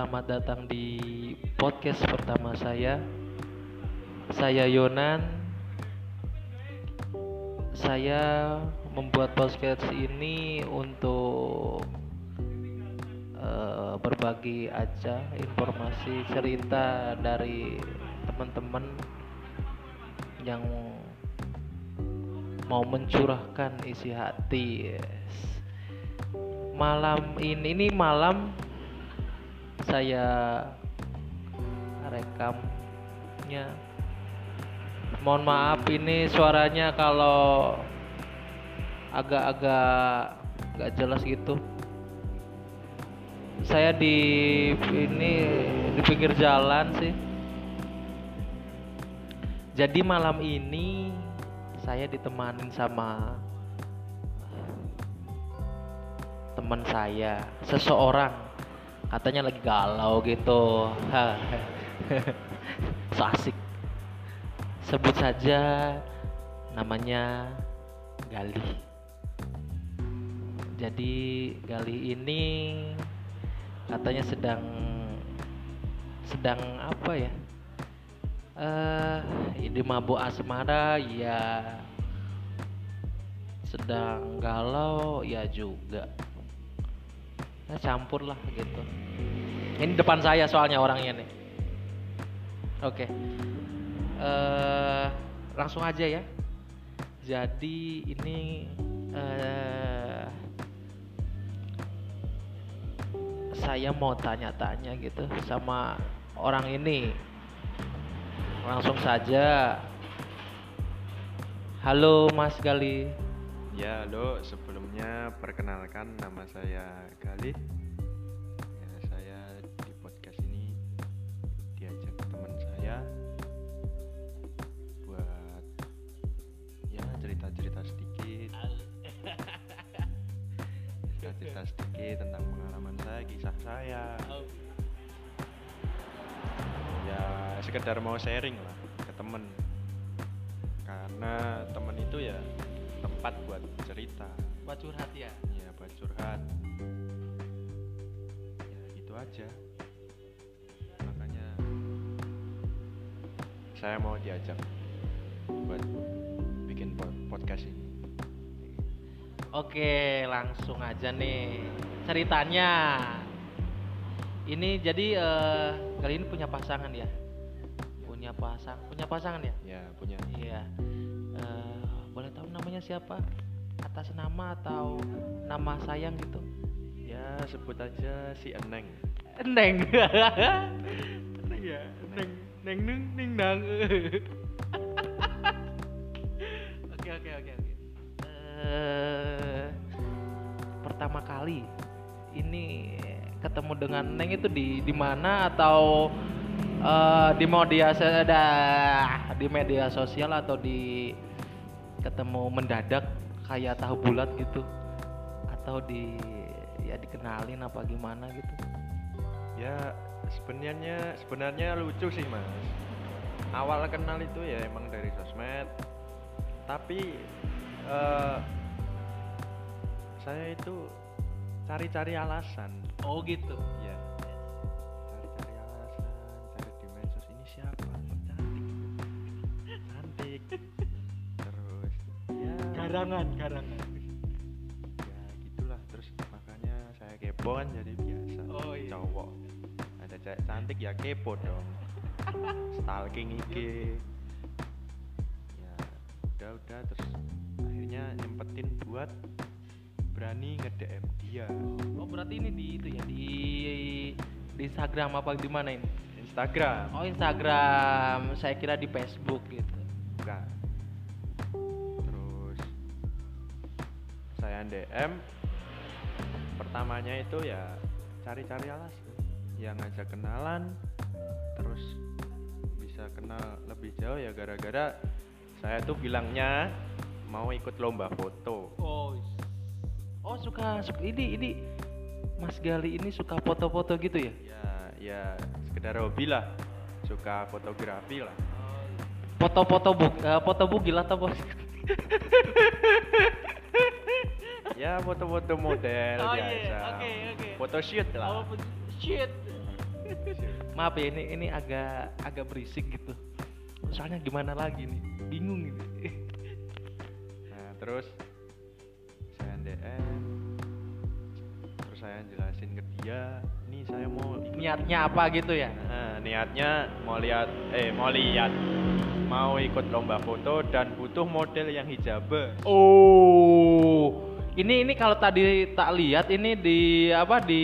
selamat datang di podcast pertama saya. Saya Yonan. Saya membuat podcast ini untuk uh, berbagi aja informasi cerita dari teman-teman yang mau mencurahkan isi hati. Malam ini ini malam saya rekamnya. Mohon maaf ini suaranya kalau agak-agak nggak jelas gitu. Saya di ini di pinggir jalan sih. Jadi malam ini saya ditemanin sama teman saya seseorang katanya lagi galau gitu. So asik. Sebut saja namanya Gali jadi Gali ini katanya sedang sedang apa ya? Uh, ini mabuk asmara ya sedang galau ya juga nah, campur lah gitu. Ini depan saya soalnya orangnya nih. Oke. Okay. uh, eh, langsung aja ya. Jadi ini uh, saya mau tanya-tanya gitu sama orang ini. Langsung saja. Halo Mas Gali. Ya, halo. Sebelumnya perkenalkan nama saya Galih. Ya, saya di podcast ini diajak teman saya buat ya cerita-cerita sedikit. Cerita-cerita sedikit tentang pengalaman saya, kisah saya. Ya, sekedar mau sharing lah ke temen. Karena temen itu ya tempat buat cerita buat curhat ya? Ya buat curhat. Ya gitu aja. Makanya saya mau diajak buat bikin podcast ini. Oke langsung aja nih ceritanya. Ini jadi uh, kali ini punya pasangan ya? Punya pasang punya pasangan ya? Ya punya. Iya. Boleh tahu namanya siapa atas nama atau nama sayang gitu? Ya sebut aja si Eneng. Eneng. Eneng ya Eneng. Neng Neng Neng Nang oke oke oke oke. Eh, pertama kali ini ketemu dengan Neng itu di di mana? Atau uh, di media di media sosial atau di ketemu mendadak kayak tahu bulat gitu. Atau di ya dikenalin apa gimana gitu. Ya sebenarnya sebenarnya lucu sih mas. Awal kenal itu ya emang dari sosmed. Tapi uh, saya itu cari-cari alasan. Oh gitu garangan garangan ya gitulah. Terus makanya saya kepo kan jadi biasa. Oh, iya. cowok. Ada cewek cantik ya kepo dong. Stalking IG ya udah udah. Terus akhirnya nyempetin buat berani nge DM dia. Oh berarti ini di itu ya di di Instagram apa di mana ini? Instagram. Oh Instagram. Saya kira di Facebook gitu. Bukan DM pertamanya itu ya cari-cari alasan yang ngajak kenalan terus bisa kenal lebih jauh ya gara-gara saya tuh bilangnya mau ikut lomba foto. Oh oh suka, suka ini ini Mas Gali ini suka foto-foto gitu ya? Ya ya sekedar hobi lah. Suka fotografi lah. Foto-foto bu uh, foto bugil atau bos ya foto-foto model oh, biasa. Yeah. okay, okay. foto shoot lah. Oh, shoot. Maaf ya ini ini agak agak berisik gitu. Soalnya gimana lagi nih? Bingung gitu nah terus saya DM terus saya jelasin ke dia nih saya mau ikut. Niatnya apa gitu ya? Nah, niatnya mau lihat eh mau lihat mau ikut lomba foto dan butuh model yang hijabah. oh ini ini kalau tadi tak lihat ini di apa di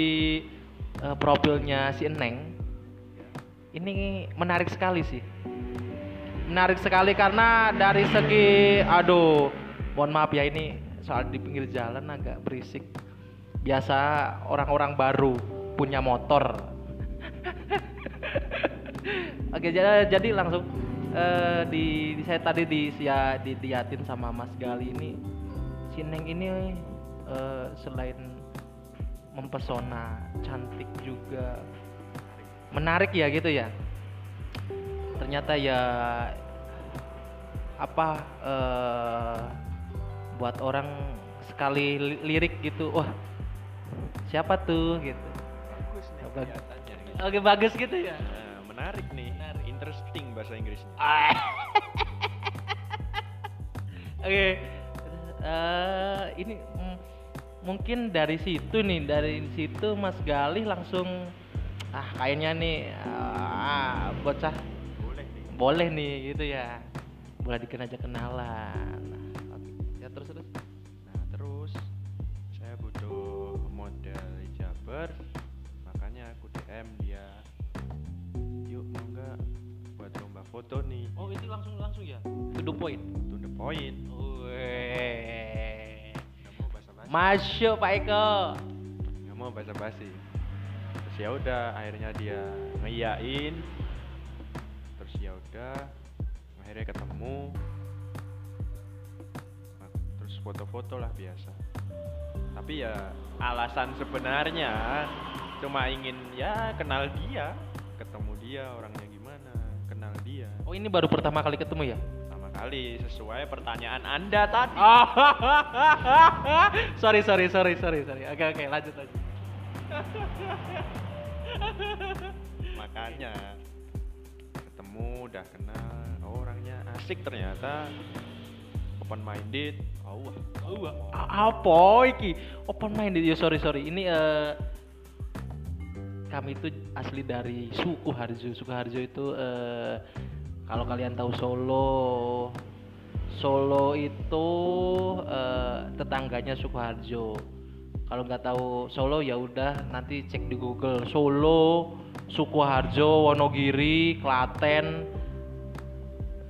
eh, profilnya si Eneng. Ini menarik sekali sih. Menarik sekali karena dari segi aduh mohon maaf ya ini soal di pinggir jalan agak berisik. Biasa orang-orang baru punya motor. Oke jadi jadi langsung eh, di, di- saya tadi di ya diliatin sama Mas Gali ini si Neng ini eh, selain mempesona cantik juga menarik ya gitu ya ternyata ya apa eh, buat orang sekali li- lirik gitu wah siapa tuh gitu Bagus nih gitu. oke bagus gitu ya Nah, menarik nih. Menarik. Interesting bahasa Inggrisnya. Ah. oke Eh, ini mm, mungkin dari situ nih dari situ Mas Galih langsung ah kayaknya nih ah, bocah Boleh nih. boleh nih gitu ya boleh diken aja kenalan Oke, ya terus terus Nah, terus saya butuh model hijabers, makanya aku DM dia. Yuk mau nggak buat lomba foto nih? oh itu langsung langsung ya to the point To the point. Weh. Masuk Pak Eko. Nggak mau basa-basi. Terus ya udah akhirnya dia ngeyain. Terus ya udah akhirnya ketemu. Terus foto-foto lah biasa. Tapi ya alasan sebenarnya cuma ingin ya kenal dia. Ketemu dia orangnya gimana kenal dia. Oh ini baru pertama kali ketemu ya pertama kali sesuai pertanyaan anda tadi Oh, sorry sorry sorry sorry sorry. Oke oke lanjut lanjut. makanya ketemu udah kenal oh, orangnya asik ternyata open minded oh Oh, apa iki? Open minded ya sorry sorry. Ini eh kami itu asli dari suku Harjo. Suku Harjo itu eh kalau kalian tahu Solo, Solo itu eh, tetangganya Sukoharjo. Kalau nggak tahu Solo ya udah nanti cek di Google Solo, Sukoharjo, Wonogiri, Klaten,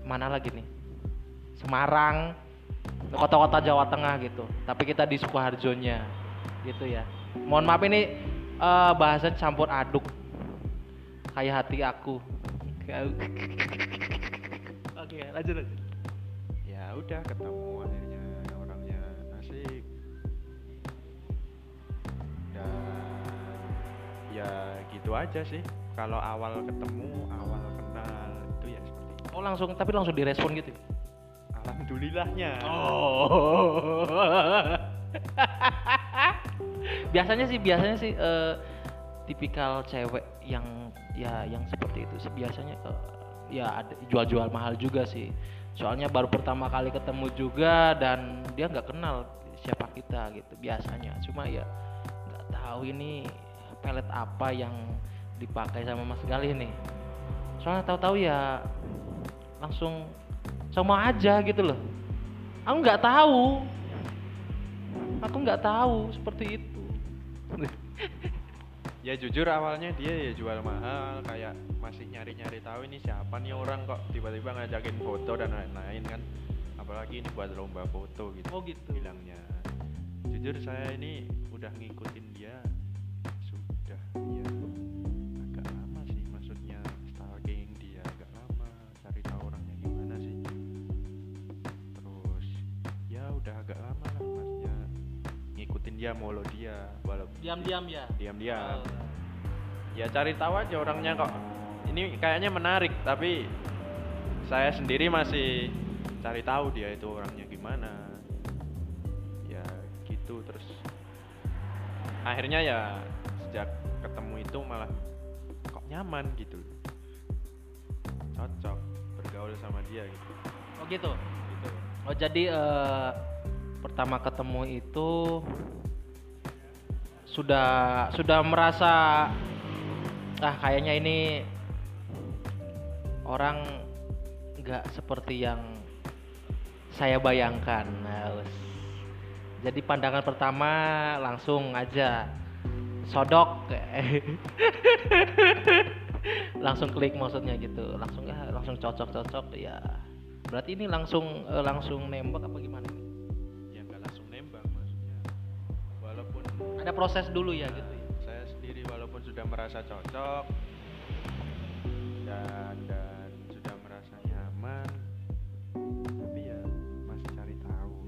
mana lagi nih? Semarang, kota-kota Jawa Tengah gitu. Tapi kita di Sukoharjonya, gitu ya. Mohon maaf ini eh, bahasa campur aduk, kayak hati aku. Oke, lanjut lanjut. ya udah ketemu akhirnya orangnya asik dan ya gitu aja sih kalau awal ketemu awal kenal itu ya seperti itu Oh langsung, tapi langsung direspon gitu. alhamdulillahnya Oh. biasanya sih, biasanya sih eh, tipikal cewek yang ya yang seperti itu sih biasanya eh, ya ada jual-jual mahal juga sih. Soalnya baru pertama kali ketemu juga dan dia nggak kenal siapa kita gitu biasanya. Cuma ya nggak tahu ini pelet apa yang dipakai sama Mas Galih nih. Soalnya tahu-tahu ya langsung sama aja gitu loh. Aku nggak tahu. Aku nggak tahu seperti itu. Ya jujur awalnya dia ya jual mahal kayak masih nyari-nyari tahu ini siapa nih orang kok tiba-tiba ngajakin foto dan lain-lain kan. Apalagi ini buat lomba foto gitu Oh gitu. bilangnya. Jujur saya ini udah ngikutin dia sudah ya dia molo dia walaupun Diam-diam ya. diam-diam. Ya cari tahu aja orangnya kok. Ini kayaknya menarik tapi saya sendiri masih cari tahu dia itu orangnya gimana. Ya gitu terus akhirnya ya sejak ketemu itu malah kok nyaman gitu. Cocok bergaul sama dia gitu. Oh gitu. gitu. Oh jadi eh, pertama ketemu itu sudah sudah merasa ah kayaknya ini orang nggak seperti yang saya bayangkan. Nah, jadi pandangan pertama langsung aja sodok. Langsung klik maksudnya gitu. Langsung ya langsung cocok cocok ya berarti ini langsung eh, langsung nembak apa gimana ada proses dulu ya gitu ya? Saya sendiri walaupun sudah merasa cocok dan dan sudah merasa nyaman tapi ya masih cari tahu.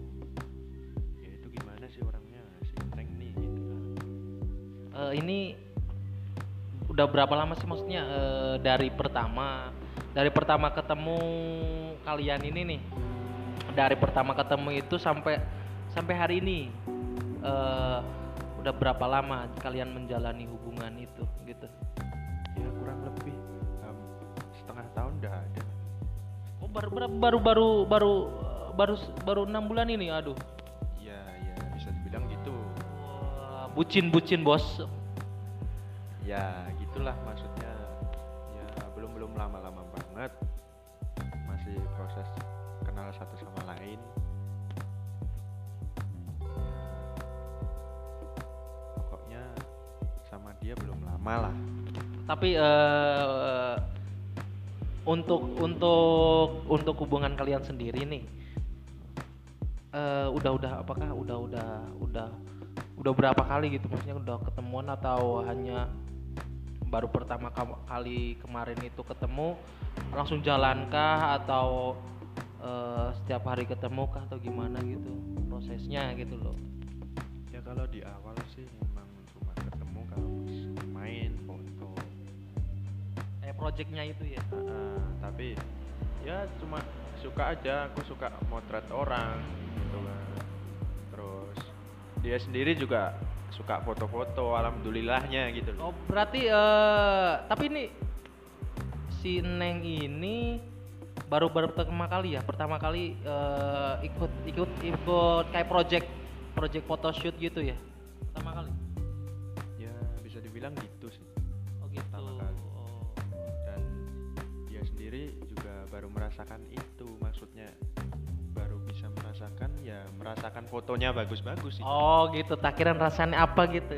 Ya itu gimana sih orangnya? Si neng nih gitu kan. Eh, ini udah berapa lama sih maksudnya? Eh, dari pertama dari pertama ketemu kalian ini nih. Dari pertama ketemu itu sampai sampai hari ini. Eh, udah berapa lama kalian menjalani hubungan itu gitu? Ya kurang lebih em, setengah tahun udah ada. Oh baru baru baru baru baru baru baru enam bulan ini? Aduh. Ya ya bisa dibilang gitu. Wah, bucin bucin bos. Ya gitulah maksudnya. Ya belum belum lama-lama banget dia belum lama lah tapi eh untuk untuk untuk hubungan kalian sendiri nih eh udah udah apakah udah udah udah udah berapa kali gitu? Maksudnya udah ketemuan atau hanya baru pertama kali kemarin itu ketemu langsung jalankah atau eh, setiap hari ketemu kah atau gimana gitu prosesnya gitu loh? Ya kalau di awal sih main foto. Eh projectnya itu ya? Heeh, tapi ya cuma suka aja aku suka motret orang gitu kan. Terus dia sendiri juga suka foto-foto alhamdulillahnya gitu loh. Oh berarti eh tapi ini si Neng ini baru baru pertama kali ya? Pertama kali eh, ikut ikut ikut kayak project project photoshoot gitu ya bisa dibilang gitu sih. Oh gitu. Pertama kali. oh. dan dia sendiri juga baru merasakan itu maksudnya baru bisa merasakan ya merasakan fotonya bagus-bagus itu oh gitu. Tak kira rasanya apa gitu?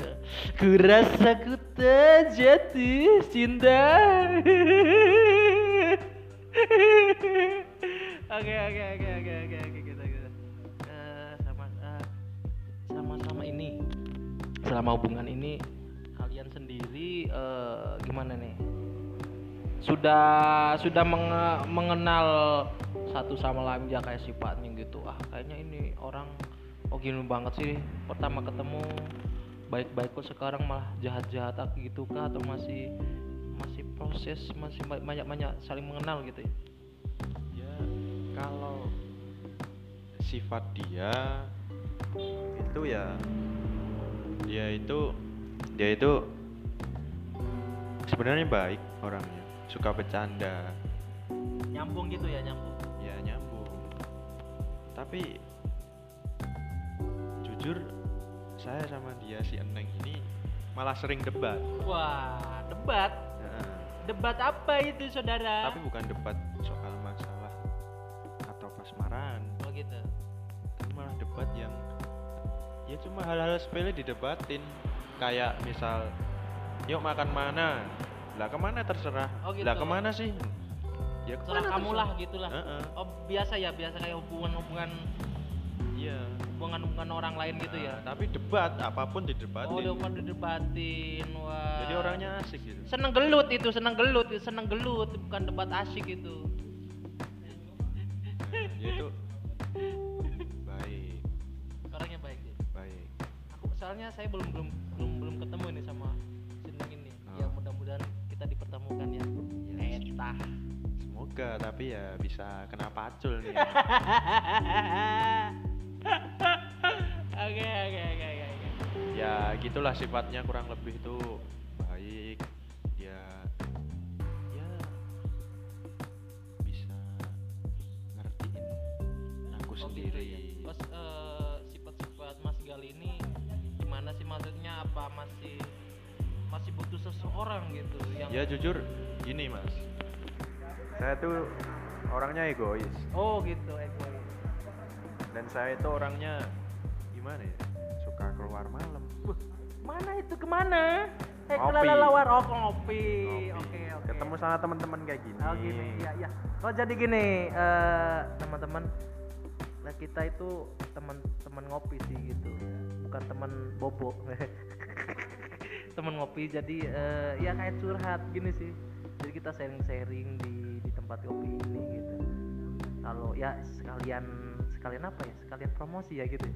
Ku rasa ku tak jatuh cinta. Oke oke oke oke oke oke gitu gitu. Eh, sama eh, sama-sama ini. Selama hubungan ini sendiri eh, gimana nih? Sudah sudah menge- mengenal satu sama lain ya kayak sifatnya gitu. Ah kayaknya ini orang oh gini banget sih. Pertama ketemu baik-baik kok sekarang malah jahat-jahat ah, gitu kah? Atau masih masih proses masih banyak-banyak saling mengenal gitu ya? Ya kalau sifat dia itu ya dia itu dia itu sebenarnya baik orangnya. Suka bercanda. Nyambung gitu ya nyambung. Ya nyambung. Tapi jujur saya sama dia si Eneng ini malah sering debat. Wah debat? Nah, debat apa itu saudara? Tapi bukan debat soal masalah atau pasmaran. Oh gitu. Tapi malah debat yang ya cuma hal-hal sepele didebatin. Kayak misal yuk makan mana? Lah ke mana terserah. Oh, gitu. lah ke mana sih? Ya ke mana kamu lah terserah. gitulah. Heeh, oh biasa ya biasa kayak hubungan-hubungan. Iya. Hubungan-hubungan orang lain gitu ya? Nah, tapi debat apa pun oh didebatin udah pada didebatin wah. Jadi orangnya asik gitu. Seneng gelut itu seneng gelut seneng gelut bukan debat asik itu. Dia itu. Baik. Orangnya baik dia baik. Aku soalnya saya belum belum tapi ya bisa kena pacul nih. Oke oke oke oke. Ya gitulah sifatnya kurang lebih itu baik. Dia ya bisa ngertiin aku oh, gitu ya. sendiri. bos. Mas eh, sifat-sifat Mas Gali ini gimana sih maksudnya apa masih masih butuh seseorang gitu yang ya jujur gini mas saya tuh orangnya egois. Oh gitu egois. Dan saya itu orangnya gimana ya? Suka keluar malam. Wah, mana itu ke mana? Eh Ngopi. kelalauan oh ngopi. Oke oke. Ketemu sama teman-teman kayak gini. Oh gini, iya iya. Oh jadi gini, eh, teman-teman, nah kita itu teman-teman ngopi sih gitu, bukan teman bobo. teman ngopi jadi eh, ya kayak curhat gini sih. Jadi kita sharing-sharing di tempat kopi ini gitu. Kalau ya sekalian sekalian apa ya? Sekalian promosi ya gitu.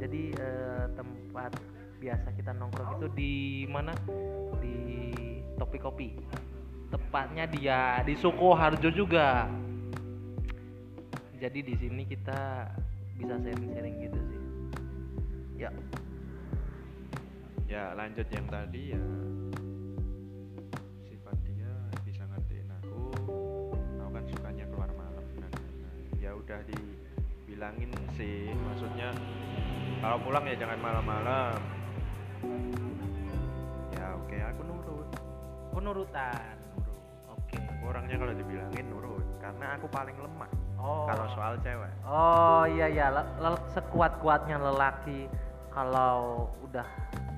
Jadi eh, tempat biasa kita nongkrong itu di mana? Di Topi Kopi tepatnya dia di Sukoharjo juga. Jadi di sini kita bisa sharing-sharing gitu sih. Ya, ya lanjut yang tadi ya udah dibilangin sih maksudnya kalau pulang ya jangan malam-malam ya oke aku nurut penurutan. nurut Oke. aku orangnya kalau dibilangin nurut karena aku paling lemah Oh. kalau soal cewek Oh iya ya, le- le- sekuat-kuatnya lelaki kalau udah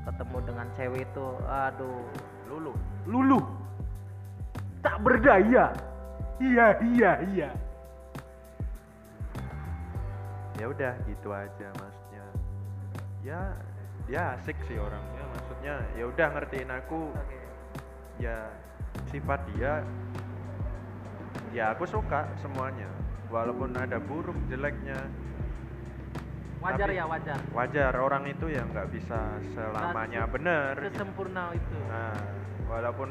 ketemu dengan cewek itu, aduh, lulu luluh. Tak berdaya. Iya, iya, iya. Ya udah gitu aja maksudnya ya dia asik sih orangnya maksudnya ya udah ngertiin aku Oke. ya sifat dia ya aku suka semuanya walaupun ada buruk jeleknya Wajar Tapi- ya, wajar. wajar orang itu ya nggak bisa selamanya Nggak bener Sesempurna itu. nah walaupun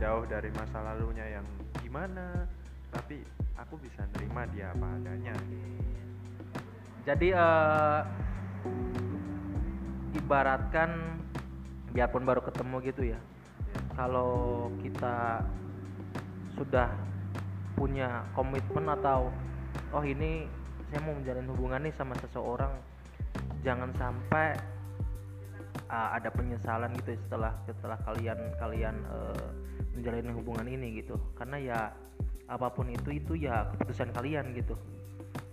jauh dari masa lalunya yang gimana tapi aku bisa nerima dia apa adanya Jadi eh, ibaratkan biarpun baru ketemu gitu ya. Kalau kita sudah punya komitmen atau oh ini saya mau menjalin hubungan nih sama seseorang, jangan sampai ah, ada penyesalan gitu ya setelah setelah kalian kalian eh, menjalin hubungan ini gitu. Karena ya apa pun itu itu ya keputusan kalian gitu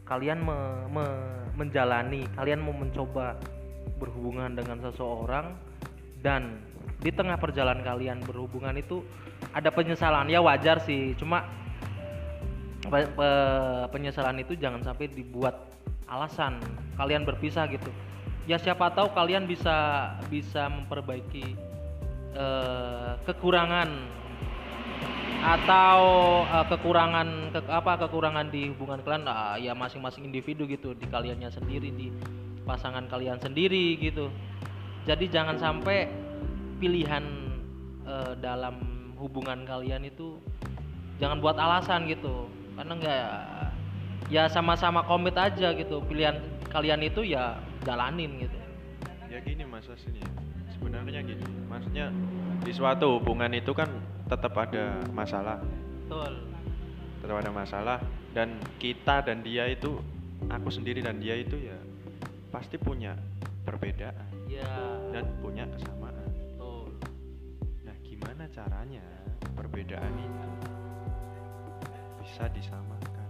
kalian me- me- menjalani, kalian mau mencoba berhubungan dengan seseorang dan di tengah perjalanan kalian berhubungan itu ada penyesalan ya wajar sih, cuma pe- pe- penyesalan itu jangan sampai dibuat alasan kalian berpisah gitu. Ya siapa tahu kalian bisa bisa memperbaiki eh, kekurangan atau eh, kekurangan ke, apa kekurangan di hubungan kalian? Ah, ya masing-masing individu gitu di kaliannya sendiri di pasangan kalian sendiri gitu. Jadi jangan sampai pilihan eh, dalam hubungan kalian itu jangan buat alasan gitu. Karena enggak ya sama-sama komit aja gitu. Pilihan kalian itu ya jalanin gitu. Ya gini mas aslinya sebenarnya gini maksudnya di suatu hubungan itu kan tetap ada masalah. Betul. Tetap ada masalah dan kita dan dia itu aku sendiri dan dia itu ya pasti punya perbedaan. Ya dan punya kesamaan. Betul. Nah gimana caranya perbedaan itu bisa disamakan?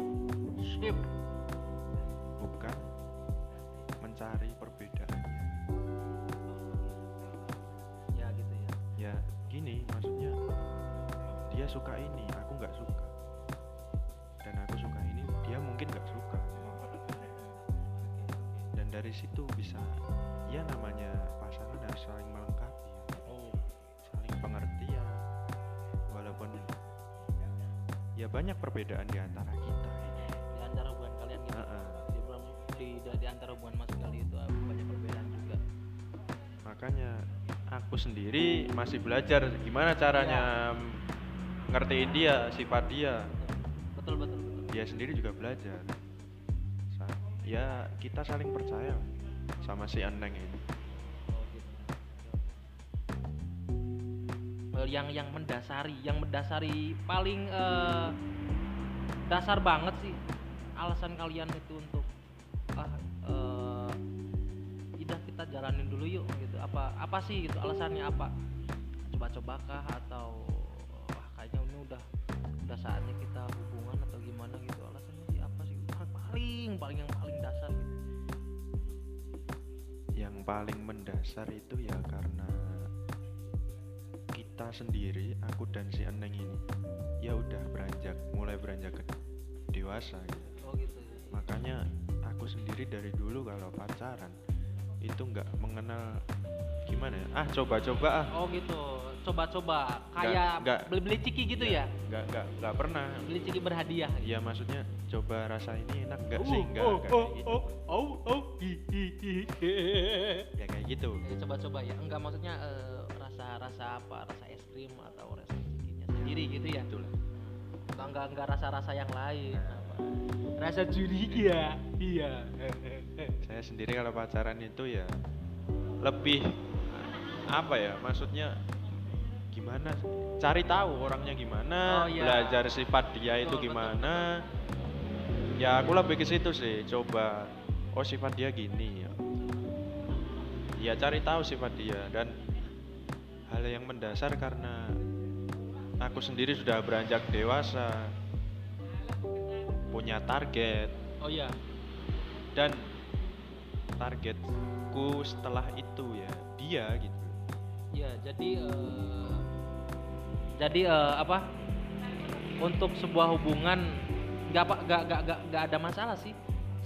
Hmm. bukan mencari dia suka ini aku nggak suka. Dan aku suka ini dia mungkin nggak suka. Dan dari situ bisa ya namanya pasangan harus saling melengkapi oh saling pengertian. Walaupun ya banyak perbedaan di antara kita. Di antara hubungan kalian gitu. Heeh. di, di, di antara hubungan mas kali itu ah, banyak perbedaan juga. Makanya aku sendiri masih belajar gimana caranya ngertiin dia sifat dia. Betul betul betul. Dia sendiri juga belajar. Sa- ya kita saling percaya sama si Eneng ini. Eh, yang yang mendasari yang mendasari paling eh, dasar banget sih alasan kalian itu untuk ah eh, tidak kita jalanin dulu yuk gitu. Apa apa sih gitu alasannya? Apa? Coba-coba kah saatnya kita hubungan atau gimana gitu alasannya sih apa sih paling paling yang paling dasar gitu yang paling mendasar itu ya karena kita sendiri aku dan si Eneng ini ya udah beranjak mulai beranjak ke dewasa gitu. oh gitu ya. makanya aku sendiri dari dulu kalau pacaran itu nggak mengenal gimana ya? Ah coba-coba ah. Oh gitu. Coba-coba kayak beli-beli ciki gitu ya? nggak nggak nggak pernah. Beli ciki berhadiah. Gitu. ya maksudnya coba rasa ini enak nggak Oh, sih nggak oh, nggak. oh, kayak gitu oh, oh, oh, hi, hi, hi, hi. ya kayak gitu. Coba-coba ya. Enggak maksudnya eh, rasa-rasa apa? Rasa es krim atau rasa cikinya sendiri gitu ya? Itulah. enggak enggak, enggak rasa-rasa yang lain apa? Rasa curiga iya. Saya sendiri kalau pacaran itu ya lebih apa ya maksudnya gimana cari tahu orangnya gimana Oh, iya. belajar sifat dia itu Betul, betul, gimana. ya aku lebih ke situ sih coba oh sifat dia gini ya. Ya cari tahu sifat dia dan hal yang mendasar karena aku sendiri sudah beranjak dewasa punya target. Oh iya. Dan targetku setelah itu ya dia gitu. Ya jadi eh, jadi eh, apa? Untuk sebuah hubungan nggak apa nggak nggak nggak ada masalah sih.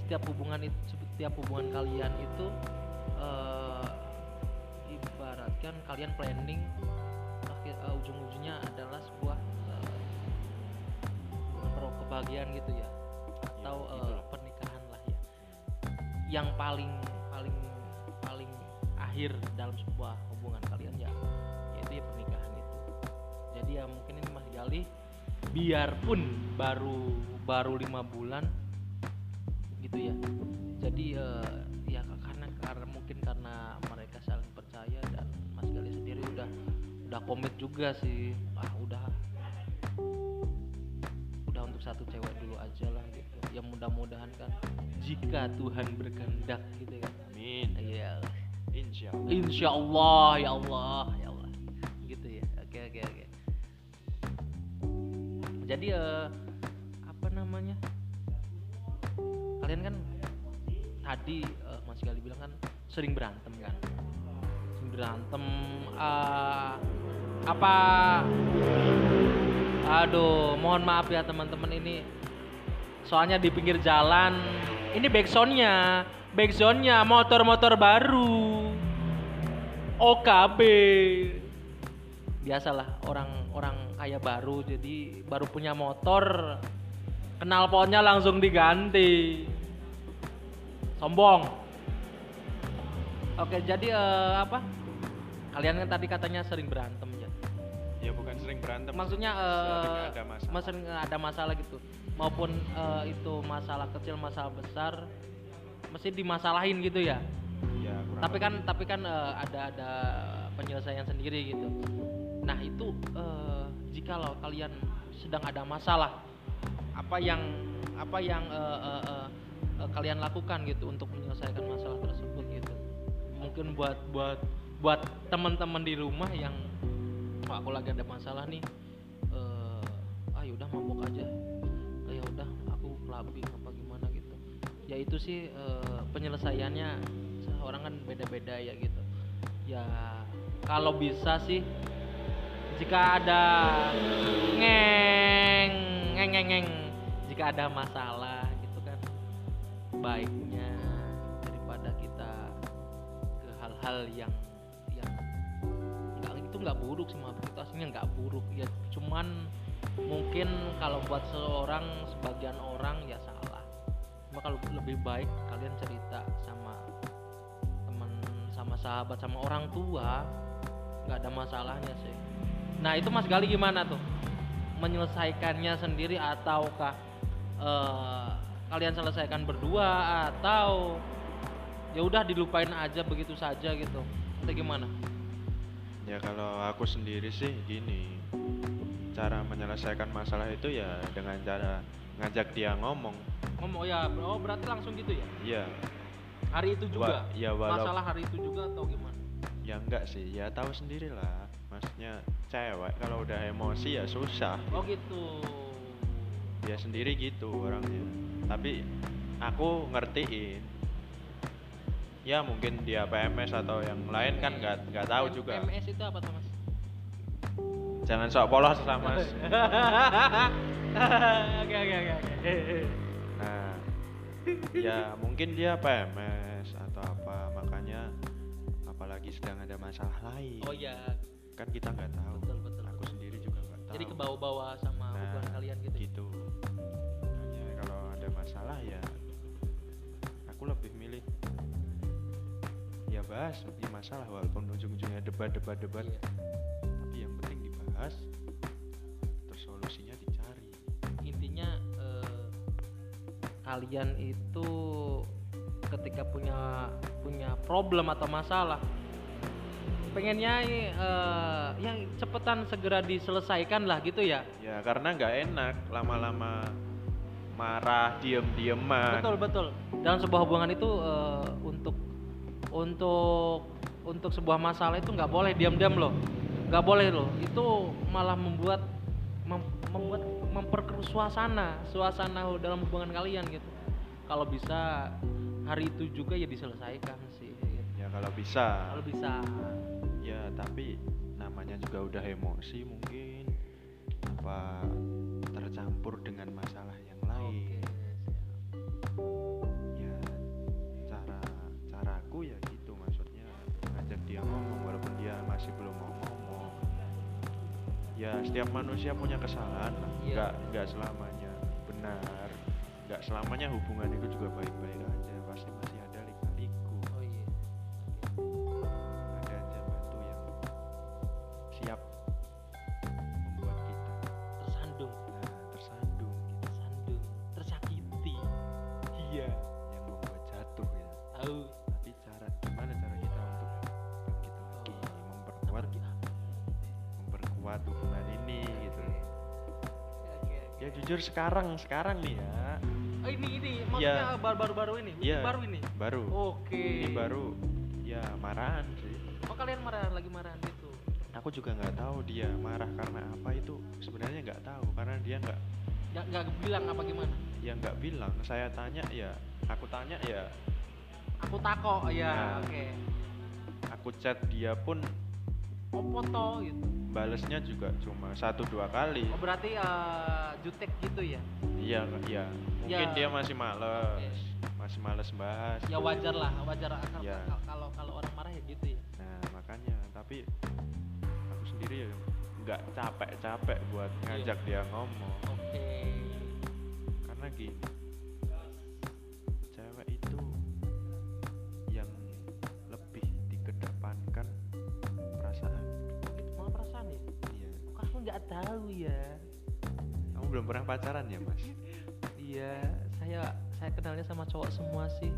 Setiap hubungan itu setiap hubungan kalian itu eh, ibaratkan kalian planning akhir eh, ujung-ujungnya adalah sebuah hubungan kebahagiaan gitu ya. Atau Ya, itulah. pernikahan lah ya. Yang paling akhir dalam sebuah hubungan kalian ya yaitu ya pernikahan itu. Jadi ya mungkin ini Mas Gali biarpun baru baru lima bulan gitu ya. Jadi eh, ya karena karena mungkin karena mereka saling percaya dan Mas Gali sendiri udah udah komit juga sih ah udah udah untuk satu cewek dulu aja lah gitu. Ya mudah-mudahan kan jika Tuhan berkehendak gitu kan. Amin. Iya insya Allah. Insya Allah ya Allah ya Allah. Gitu ya. Oke oke oke. Jadi eh, apa namanya? Kalian kan tadi eh, Mas Gali bilang kan sering berantem kan? Sering berantem eh, apa? Aduh mohon maaf ya teman-teman ini soalnya di pinggir jalan. Ini backsoundnya backsoundnya motor-motor baru OKB biasalah orang-orang kaya baru jadi baru punya motor kenal potnya langsung diganti. Sombong. Oke jadi eh, apa? Kalian kan tadi katanya sering berantem ya? Ya bukan sering berantem. Maksudnya eh ada masalah. ada masalah gitu. Maupun eh, itu masalah kecil masalah besar mesti dimasalahin gitu ya ya kurang tapi kan lebih. tapi kan eh, ada ada penyelesaian sendiri gitu. Nah itu eh, jikalau kalian sedang ada masalah apa yang apa yang eh, eh, eh, eh, kalian lakukan gitu untuk menyelesaikan masalah tersebut gitu? Mungkin buat buat buat teman-teman di rumah yang "Wah, aku lagi ada masalah nih eh ah yaudah mabok aja. "Ah, ya udah aku clubbing apa gimana gitu. Ya itu sih eh, penyelesaiannya seorang kan beda-beda ya gitu. Ya kalau bisa sih jika ada ngeng ngeng ngeng ngeng jika ada masalah gitu kan baiknya daripada kita ke hal-hal yang yang nggak itu nggak buruk sih maaf itu aslinya nggak buruk ya. Cuman mungkin kalau buat seorang sebagian orang ya salah. Cuma kalau lebih baik kalian cerita sama sahabat sama orang tua nggak ada masalahnya sih. Nah itu mas Gali gimana tuh? Menyelesaikannya sendiri ataukah eh, kalian selesaikan berdua atau ya udah dilupain aja begitu saja gitu? Atau gimana? Ya kalau aku sendiri sih gini. Cara menyelesaikan masalah itu ya dengan cara ngajak dia ngomong. Ngomong ya oh berarti langsung gitu ya? Iya hari itu juga? Wa- ya, walau- masalah hari itu juga atau gimana? Ya enggak sih. Ya tahu sendiri lah. Maksudnya cewek kalau udah emosi ya susah. Oh gitu. Dia sendiri gitu orangnya. Tapi aku ngertiin. Ya mungkin dia PMS atau yang lain kan nggak nggak tahu M- juga. MS itu apa tuh mas? Jangan sok polos lah mas. Oke oke oke oke. Nah ya mungkin dia PMS atau apa makanya apalagi sedang ada masalah lain. Oh iya. Kan kita nggak tahu. Betul, betul, aku betul. sendiri juga nggak tahu jadi ke bawah-bawah sama Nah, hubungan kalian gitu, gitu. Makanya kalau ada masalah ya aku lebih milih ya bahas di masalah walaupun ujung-ujungnya debat debat debat Iya. tapi yang penting dibahas terus solusinya dicari kalian itu ketika punya punya problem atau masalah pengennya eh, yang cepetan segera diselesaikan lah gitu ya? Ya karena nggak enak lama-lama marah diem-dieman. Betul betul. Dalam sebuah hubungan itu eh, untuk untuk untuk sebuah masalah itu nggak boleh diam-diam loh. Nggak boleh loh. Itu malah membuat mem- membuat memperkeruh suasana suasana dalam hubungan kalian gitu. Kalau bisa hari itu juga ya diselesaikan sih. Ya kalau bisa. Kalau bisa. Ya tapi namanya juga udah emosi mungkin. Apa tercampur dengan masalah yang lain. Oke ya cara caraku ya gitu maksudnya. Ngajak dia ngomong walaupun dia masih belum mau ya setiap manusia punya kesalahan lah Iya. nggak nggak selamanya benar nggak selamanya hubungan itu juga baik-baik aja jujur sekarang sekarang nih ya. Oh ini ini Iya. maksudnya baru-baru ini? Iya. baru ini? baru. Oke. Ini baru. Ya marahan sih. Oh kalian marah lagi marahan gitu? Aku juga nggak tahu dia marah karena apa. Itu sebenarnya nggak tahu karena dia nggak nggak bilang apa gimana? Ya nggak bilang. Saya tanya ya aku tanya ya. Aku tako ya Nah. oke. Aku chat dia pun oh foto gitu. Balesnya juga cuma satu dua kali. Oh berarti eh, jutek gitu ya? Iya iya. Mungkin Ya. dia masih males. Oke. masih males bahas. Ya wajar lah wajar akal- Ya. kalau kalau orang marah ya gitu ya. Nah makanya. Tapi aku sendiri ya nggak capek-capek buat Iya. ngajak dia ngomong. Oke. Karena gini nggak tahu ya. Kamu belum pernah pacaran ya mas? Iya saya saya kenalnya sama cowok semua sih.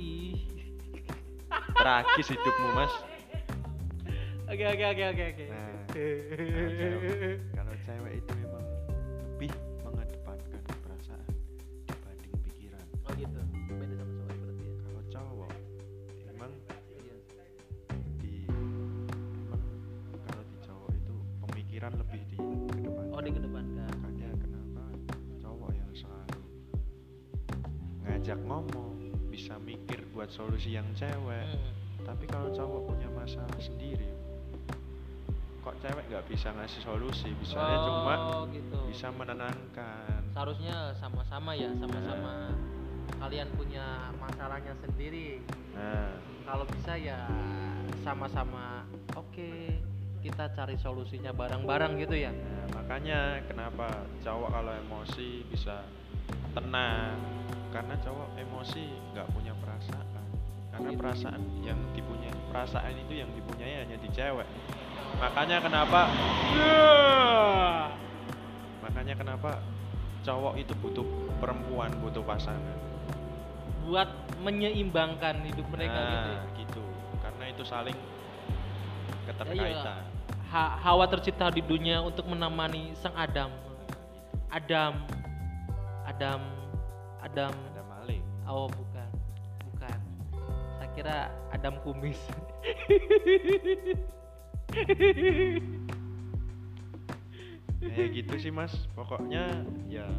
Ih. Tragis hidupmu mas. Oke oke oke oke oke. Nah, kalau cewek, kalau cewek itu memang lebih buat solusi yang cewek. Hmm. Tapi kalau cowok punya masalah sendiri, kok cewek nggak bisa ngasih solusi? Cuma oh gitu bisa menenangkan seharusnya sama-sama ya sama-sama kalian punya masalahnya sendiri nah kalau bisa ya sama-sama oke kita cari solusinya bareng-bareng gitu ya? Nah, makanya kenapa cowok kalau emosi bisa tenang? Karena cowok emosi nggak punya perasaan. Karena Gitu. perasaan yang dipunyai perasaan itu yang dipunyai hanya di cewek. Makanya kenapa makanya kenapa cowok itu butuh perempuan butuh pasangan. Buat menyeimbangkan hidup mereka nah, gitu ya. gitu. Karena itu saling Ya keterkaitan. Ha- Hawa tercipta di dunia untuk menemani sang Adam. Adam, Adam, Adam. ada maling Oh bukan, bukan. tak kira Adam Kumis. Kayak gitu sih mas. Pokoknya ya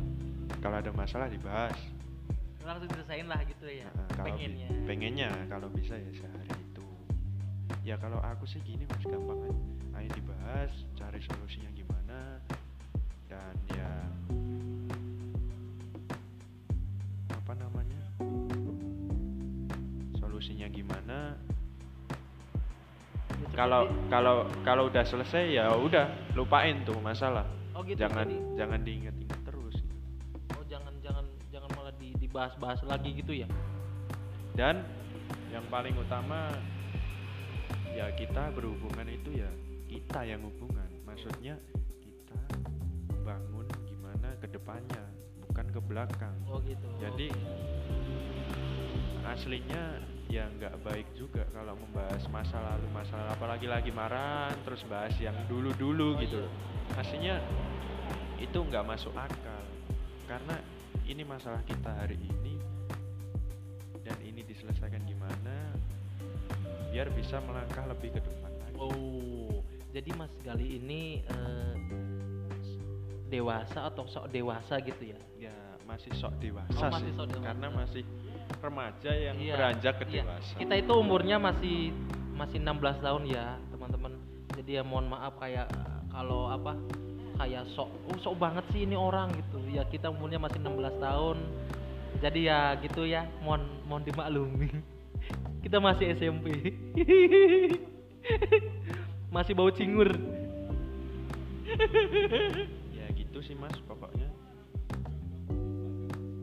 kalau ada masalah dibahas. Langsung diselesain lah gitu ya. Nah, kalau pengennya. pengennya kalau bisa ya sehari ya kalau aku sih gini mas. Gampang aja. Ayo dibahas cari solusinya gimana dan ya apa namanya solusinya gimana. Ya, kalau jadi- kalau kalau udah selesai ya udah lupain tuh masalah. Oh gitu jangan jadi- jangan diinget-inget terus. Oh jangan jangan jangan malah di, dibahas-bahas lagi gitu ya? Dan yang paling utama ya kita berhubungan itu ya kita yang hubungan. Maksudnya kita bangun gimana ke depannya bukan ke belakang. Oh gitu. Jadi aslinya ya nggak baik juga kalau membahas masa lalu masa lalu. Apalagi lagi marah terus bahas yang dulu dulu Oh, gitu. iya. aslinya itu nggak masuk akal. Karena ini masalah kita hari ini dan ini diselesaikan gimana biar bisa melangkah lebih ke depan lagi Oh, jadi Mas Gali ini eh, dewasa atau sok dewasa gitu ya? ya masih sok dewasa Oh, masih sih sok dewasa. karena masih remaja yang Iya, beranjak ke iya. dewasa Kita itu umurnya masih masih 16 tahun ya, teman-teman. Jadi ya mohon maaf kayak kalau apa kayak sok oh sok banget sih ini orang gitu. Ya kita umurnya masih 16 tahun. Jadi ya gitu ya, mohon mohon dimaklumi. Kita masih SMP. masih bau cingur. ya gitu sih mas pokoknya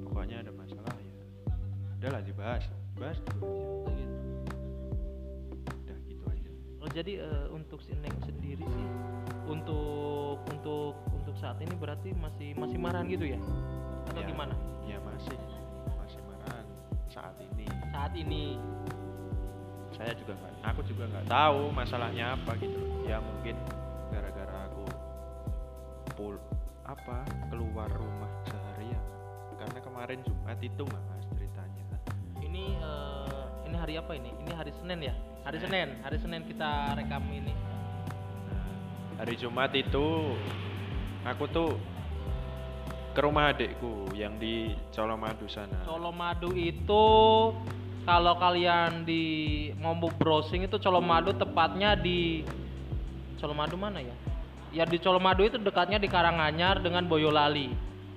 pokoknya ada masalah ya udahlah dibahas bahas dulu aja udah gitu aja Oh jadi eh, untuk si Neng sendiri sih untuk untuk untuk saat ini berarti masih masih marahan gitu ya? Atau Ya, gimana? ya masih masih marahan saat ini Saat ini saya juga nggak aku juga nggak tahu masalahnya apa gitu ya mungkin gara-gara aku pul apa keluar rumah seharian karena kemarin Jumat itu mas ceritanya ini eh, ini hari apa ini? Ini hari Senin ya? Hari Senin, hari Senin kita rekam ini. Nah, hari Jumat itu aku tuh ke rumah adikku yang di Colomadu sana. Colomadu itu kalau kalian di mau browsing itu Colomadu tepatnya di Colomadu mana ya? Ya di Colomadu itu dekatnya di Karanganyar dengan Boyolali,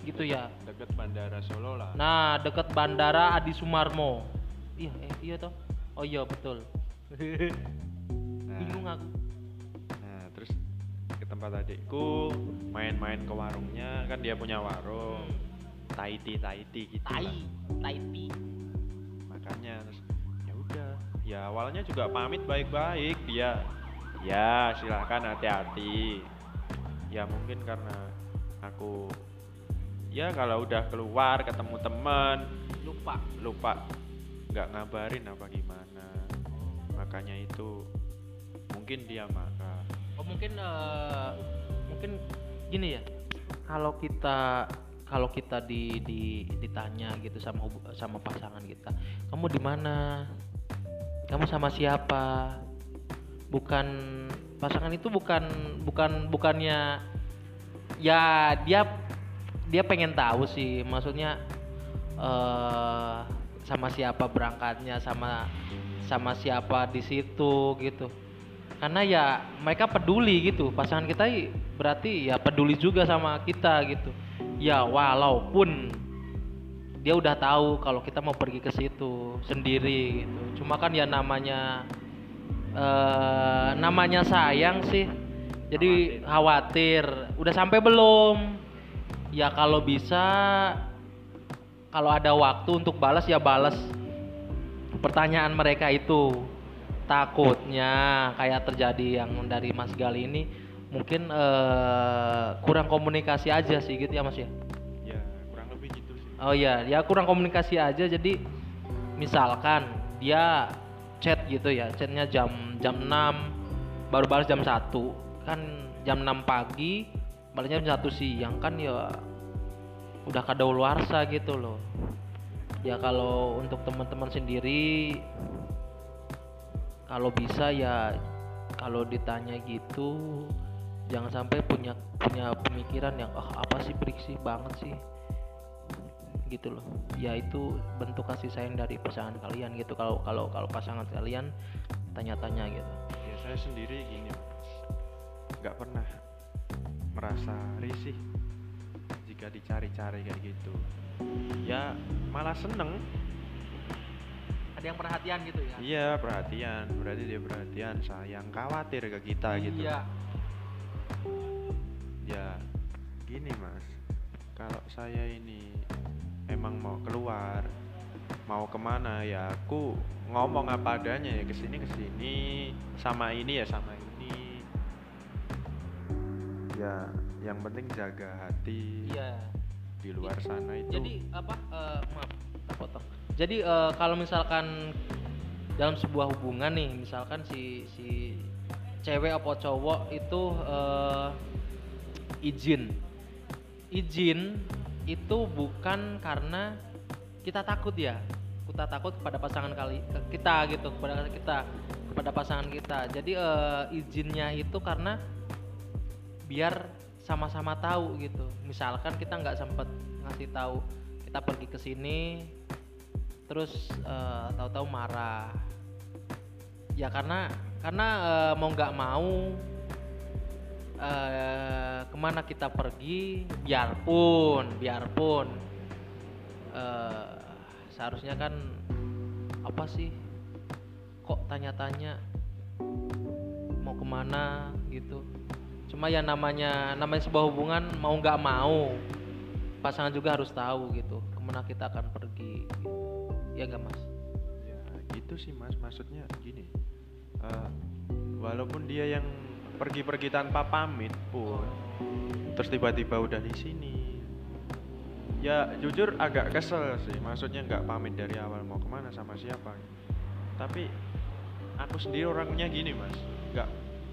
gitu ya. Deket Bandara Solo lah. Nah, deket Bandara Adi Sumarmo. Iya, eh, iya toh. Oh iya betul. Nah, Bingung aku. nah, terus ke tempat adikku main-main ke warungnya kan dia punya warung. Taiti Taiti gitu Tai, lah. Ya awalnya juga pamit baik-baik dia. Ya silahkan hati-hati. Ya mungkin karena aku ya kalau udah keluar ketemu teman Lupa. lupa nggak ngabarin apa gimana makanya itu mungkin dia marah Oh mungkin eh, mungkin gini ya. Kalau kita kalau kita di, di ditanya gitu sama sama pasangan kita, kamu di mana? Kamu sama siapa? Bukan pasangan itu bukan bukan bukannya ya dia dia pengen tahu sih. Maksudnya eh sama siapa berangkatnya sama sama siapa di situ gitu. Karena ya mereka peduli gitu. Pasangan kita berarti ya peduli juga sama kita gitu. Ya walaupun dia udah tahu kalau kita mau pergi ke situ sendiri gitu. Cuma kan ya namanya eh namanya sayang sih. Jadi khawatir. udah sampai belum? Ya kalau bisa kalau ada waktu untuk balas ya balas. Pertanyaan mereka itu takutnya kayak terjadi yang dari Mas Gali ini mungkin eh, kurang komunikasi aja sih gitu ya Mas ya oh iya ya kurang komunikasi aja. Jadi misalkan dia chat gitu ya chatnya jam jam 6 baru balas jam 1 kan jam 6 pagi balasnya jam 1 siang kan ya udah kadaluarsa gitu loh. Ya kalau untuk teman-teman sendiri kalau bisa ya kalau ditanya gitu jangan sampai punya punya pemikiran yang ah apa sih beriksi banget sih gitu loh. Ya itu bentuk kasih sayang dari pasangan kalian gitu. Kalau kalau kalau pasangan kalian tanya-tanya gitu. Ya saya sendiri gini. Nggak pernah merasa risih jika dicari-cari kayak gitu. Ya malah seneng. Ada yang perhatian gitu ya? Iya perhatian. Berarti dia perhatian sayang khawatir ke kita gitu. Iya. Ya gini mas. Kalau saya ini emang mau keluar mau ke mana ya aku ngomong apa adanya ya ke sini ke sini sama ini ya sama ini. Ya yang penting jaga hati iya. di luar sana itu. Jadi apa eh, maaf tak potong. Jadi eh, kalau misalkan dalam sebuah hubungan nih misalkan si si cewek apa cowok itu eh, izin. Izin itu bukan karena kita takut ya. Kita takut kepada pasangan kali kita gitu kepada kita kepada pasangan kita. Jadi eh, izinnya itu karena biar sama-sama tahu gitu. Misalkan kita nggak sempet ngasih tahu kita pergi ke sini terus eh, tahu-tahu marah. Ya karena karena eh, mau nggak mau eh, ke mana kita pergi biarpun biarpun eh, seharusnya kan apa sih? Kok tanya-tanya mau ke mana gitu. Cuma ya namanya namanya sebuah hubungan mau nggak mau pasangan juga harus tahu gitu ke mana kita akan pergi. Ya nggak mas? Ya gitu sih mas. Maksudnya gini eh, walaupun dia yang pergi-pergi tanpa pamit pun terus tiba-tiba udah di sini. Ya jujur agak kesel sih. Maksudnya nggak pamit dari awal mau ke mana sama siapa. Tapi aku sendiri orangnya gini mas. Nggak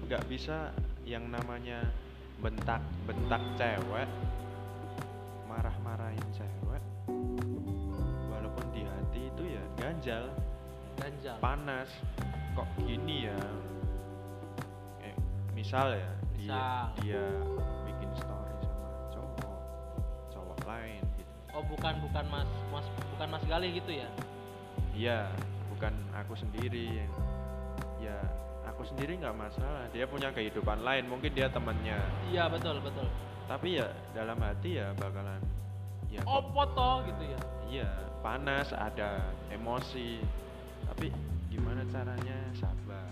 nggak bisa yang namanya bentak bentak cewek marah-marahin cewek walaupun di hati itu ya ganjal. Ganjal. Panas. Kok gini ya misal ya dia Misal. dia bikin story sama cowok cowok lain gitu. Oh bukan bukan mas mas bukan mas Gali gitu ya? Iya bukan aku sendiri. Yang ya aku sendiri nggak masalah. Dia punya kehidupan lain mungkin dia temannya. Iya betul betul. Tapi ya dalam hati ya bakalan ya oh foto gitu ya? Iya panas ada emosi. Tapi gimana caranya? Sabar.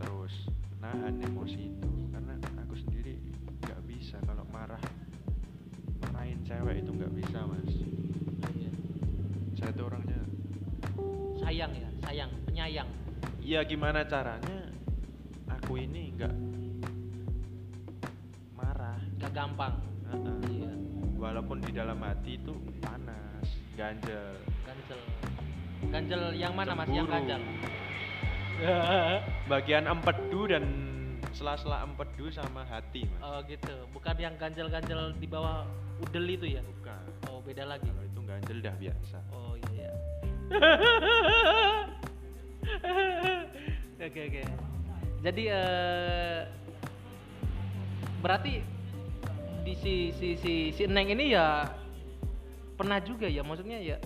Terus nahan emosi itu. Karena aku sendiri nggak bisa kalau marah marahin cewek itu nggak bisa mas. Iya. saya tuh orangnya sayang ya sayang penyayang. Ya gimana caranya aku ini nggak marah? Gak gampang. Heeh. iya. Walaupun di dalam hati itu panas ganjel. Ganjel. Ganjel yang mana mas? Yang Cemburu. ganjel bagian empedu dan sela-sela empedu sama hati mas. Oh gitu. Bukan yang ganjel-ganjel di bawah udel itu ya? Bukan. Oh beda lagi. Kalau itu ganjel dah biasa. Oh iya iya. Oke oke. Jadi eh berarti di si si si si neng ini ya pernah juga ya? Maksudnya ya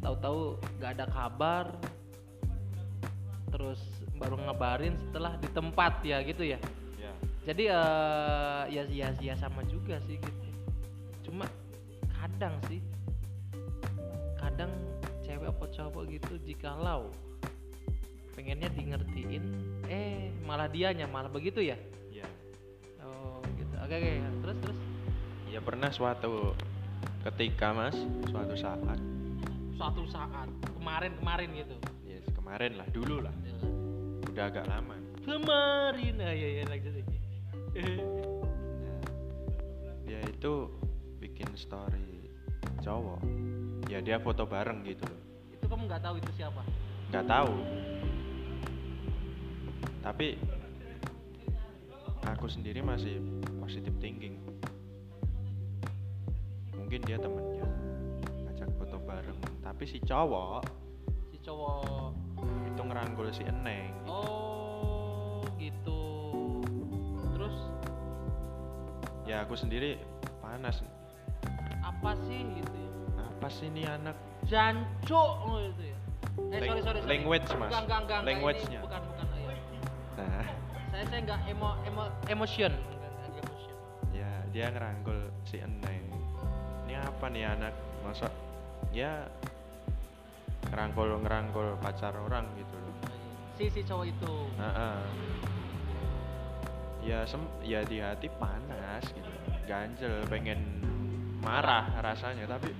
tahu-tahu nggak ada kabar terus baru ngabarin setelah di tempat ya gitu ya. Ya. Jadi eh ya ya ya sama juga sih gitu. Cuma kadang sih kadang cewek apa cowok gitu jikalau pengennya di ngertiin eh malah dianya malah begitu ya? Ya. Oh gitu. Oke oke. Terus terus? Ya pernah suatu ketika mas suatu saat. Suatu saat. Kemarin kemarin gitu. Ya kemarin lah dulu lah. Ya. Udah agak lama kemarin. Ah ya ya lanjut lagi Ya, dia itu bikin story cowok. Ya dia foto bareng gitu loh. Itu kamu nggak tahu itu siapa? Nggak tahu. Tapi aku sendiri masih positive thinking. Mungkin dia temennya ngajak foto bareng. Tapi si cowok si cowok itu ngeranggul si Eneng. Gitu. oh gitu. Terus? Ya aku sendiri panas. Apa sih gitu ya? Apa sih ini anak? Jancuk oh, gitu ya? Eh Lang- sorry sorry sorry. language, Mas. enggak enggak enggak, Language-nya. bukan bukan oh, iya. nah. Saya saya enggak emo emo emotion. Emotion. Ya dia ngeranggul si Eneng. Ini apa nih anak? Masa ya ngerangkul ngerangkul pacar orang si si cowok itu. Nah, ya sem ya di hati panas gitu. Ganjel pengen marah rasanya. Tapi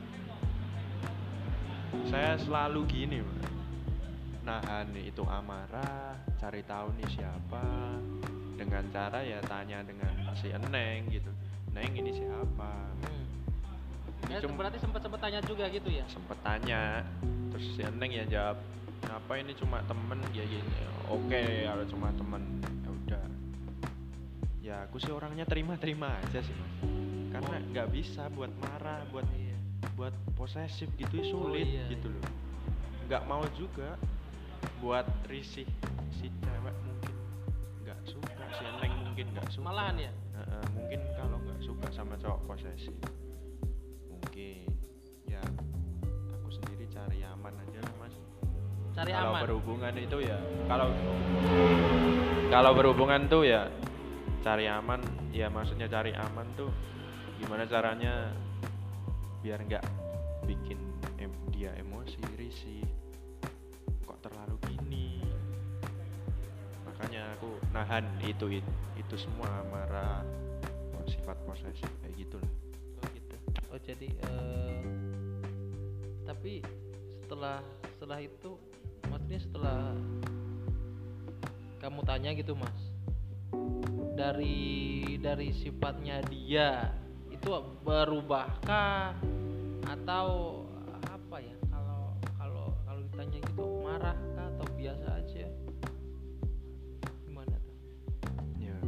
saya selalu gini nahan itu amarah cari tahu nih siapa. Dengan cara ya tanya dengan si Eneng gitu. Neng ini siapa? Hmm. Ya, cum- berarti sempat sempat tanya juga gitu ya? Sempet tanya. Terus si Eneng ya jawab apa ini cuma temen ya gini oke kalau cuma temen. Ya udah. Ya aku sih orangnya terima-terima aja sih mas. Karena Oh. nggak bisa buat marah buat Iya. buat posesif gitu Oh, sulit iya, gitu iya. loh. Nggak mau juga buat risih si cewek mungkin nggak suka si Eneng mungkin nggak suka. Malahan ya? Heeh, mungkin kalau nggak suka sama cowok posesif cari kalau aman. berhubungan itu ya kalau kalau berhubungan tuh ya cari aman. Ya maksudnya cari aman tuh gimana caranya biar nggak bikin em- dia emosi risih. Kok terlalu gini? Makanya aku nahan itu itu, itu semua marah sifat posesif kayak gitu lah oh gitu. Oh jadi eh, tapi setelah setelah itu setelah kamu tanya gitu mas. Dari dari sifatnya dia itu berubahkah? Atau apa ya? Kalau kalau kalau ditanya gitu marah kah atau biasa aja? Gimana tuh? Ya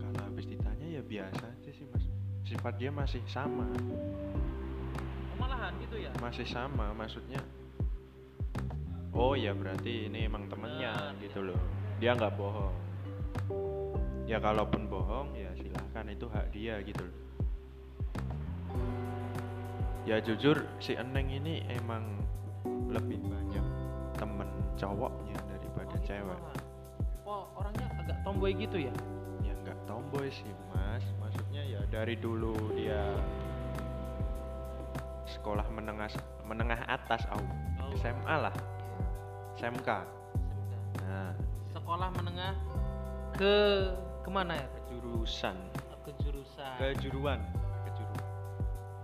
kalau habis ditanya ya biasa aja sih mas. Sifat dia masih sama. Malahan gitu ya? Masih sama maksudnya oh ya berarti ini emang temennya Nah, gitu loh. Dia nggak bohong. Ya kalaupun bohong ya silahkan itu hak dia gitu loh. Ya jujur si Eneng ini emang lebih banyak temen cowoknya daripada Oh, gitu cewek. Oh orangnya agak tomboy gitu ya? Ya nggak tomboy sih mas. Maksudnya ya dari dulu dia sekolah menengah menengah atas au Oh. SMA lah SMK nah. Sekolah menengah ke ke mana ya? Jurusan ke jurusan kejuruan. Kejuruan.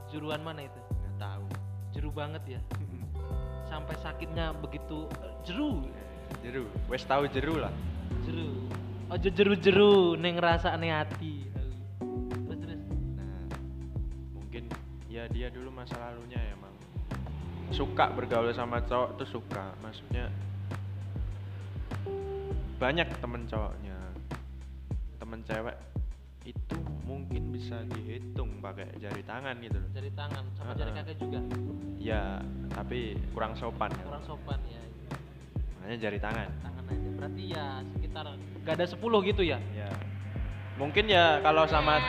Juruan mana itu? Nggak tahu. Jeru banget ya. Sampai sakitnya begitu jeru. Jeru. Wes tahu jeru lah. Jeru. Ojo jeru jeru neng rasa aneh hati. Terus terus. Nah mungkin ya dia dulu masa lalunya emang suka bergaul sama cowok tuh suka. Maksudnya banyak temen cowoknya. Temen cewek itu mungkin bisa dihitung pakai jari tangan gitu loh. Jari tangan sama jari Ah, ah. kaki juga? Ya tapi kurang sopan ya. Kurang sopan ya. Makanya jari tangan. Tangan aja. Berarti ya sekitar gak ada 10 gitu ya? Ya mungkin ya kalau sama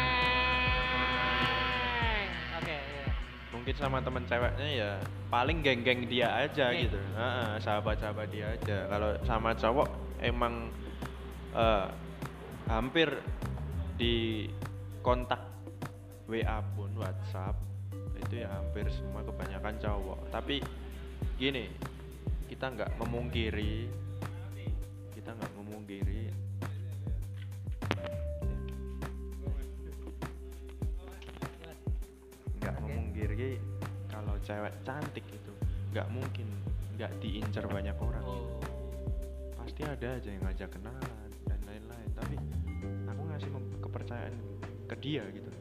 mungkin sama temen ceweknya ya paling geng-geng dia aja Geng. gitu. Heeh, sahabat-sahabat dia aja. Kalau sama cowok emang eh, hampir di kontak WA pun WhatsApp itu ya hampir semua kebanyakan cowok. Tapi gini kita nggak memungkiri kita nggak memungkiri kalau cewek cantik itu nggak mungkin nggak diincar banyak orang. Oh. Pasti ada aja yang ngajak kenalan dan lain-lain. Tapi aku ngasih kepercayaan ke dia gitu.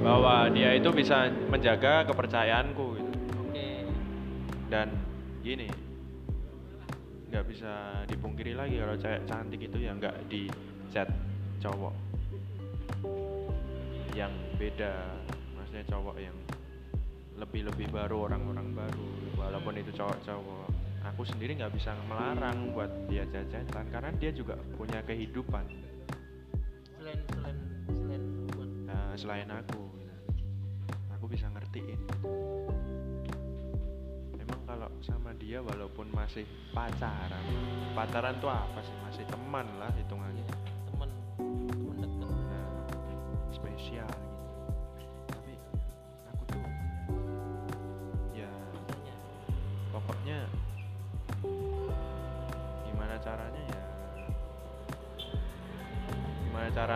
Bahwa dia itu bisa menjaga kepercayaanku gitu. Oke. Dan gini nggak bisa dipungkiri lagi kalau cewek cantik itu ya nggak di chat cowok yang beda. Maksudnya cowok yang lebih lebih baru orang-orang baru. Walaupun itu cowok-cowok. Aku sendiri nggak bisa melarang buat dia jajan karena dia juga punya kehidupan. Selain selain selain Nah, selain aku. Gitu. aku bisa ngertiin. Emang kalau sama dia walaupun masih pacaran pacaran tuh apa sih? Masih teman lah hitungannya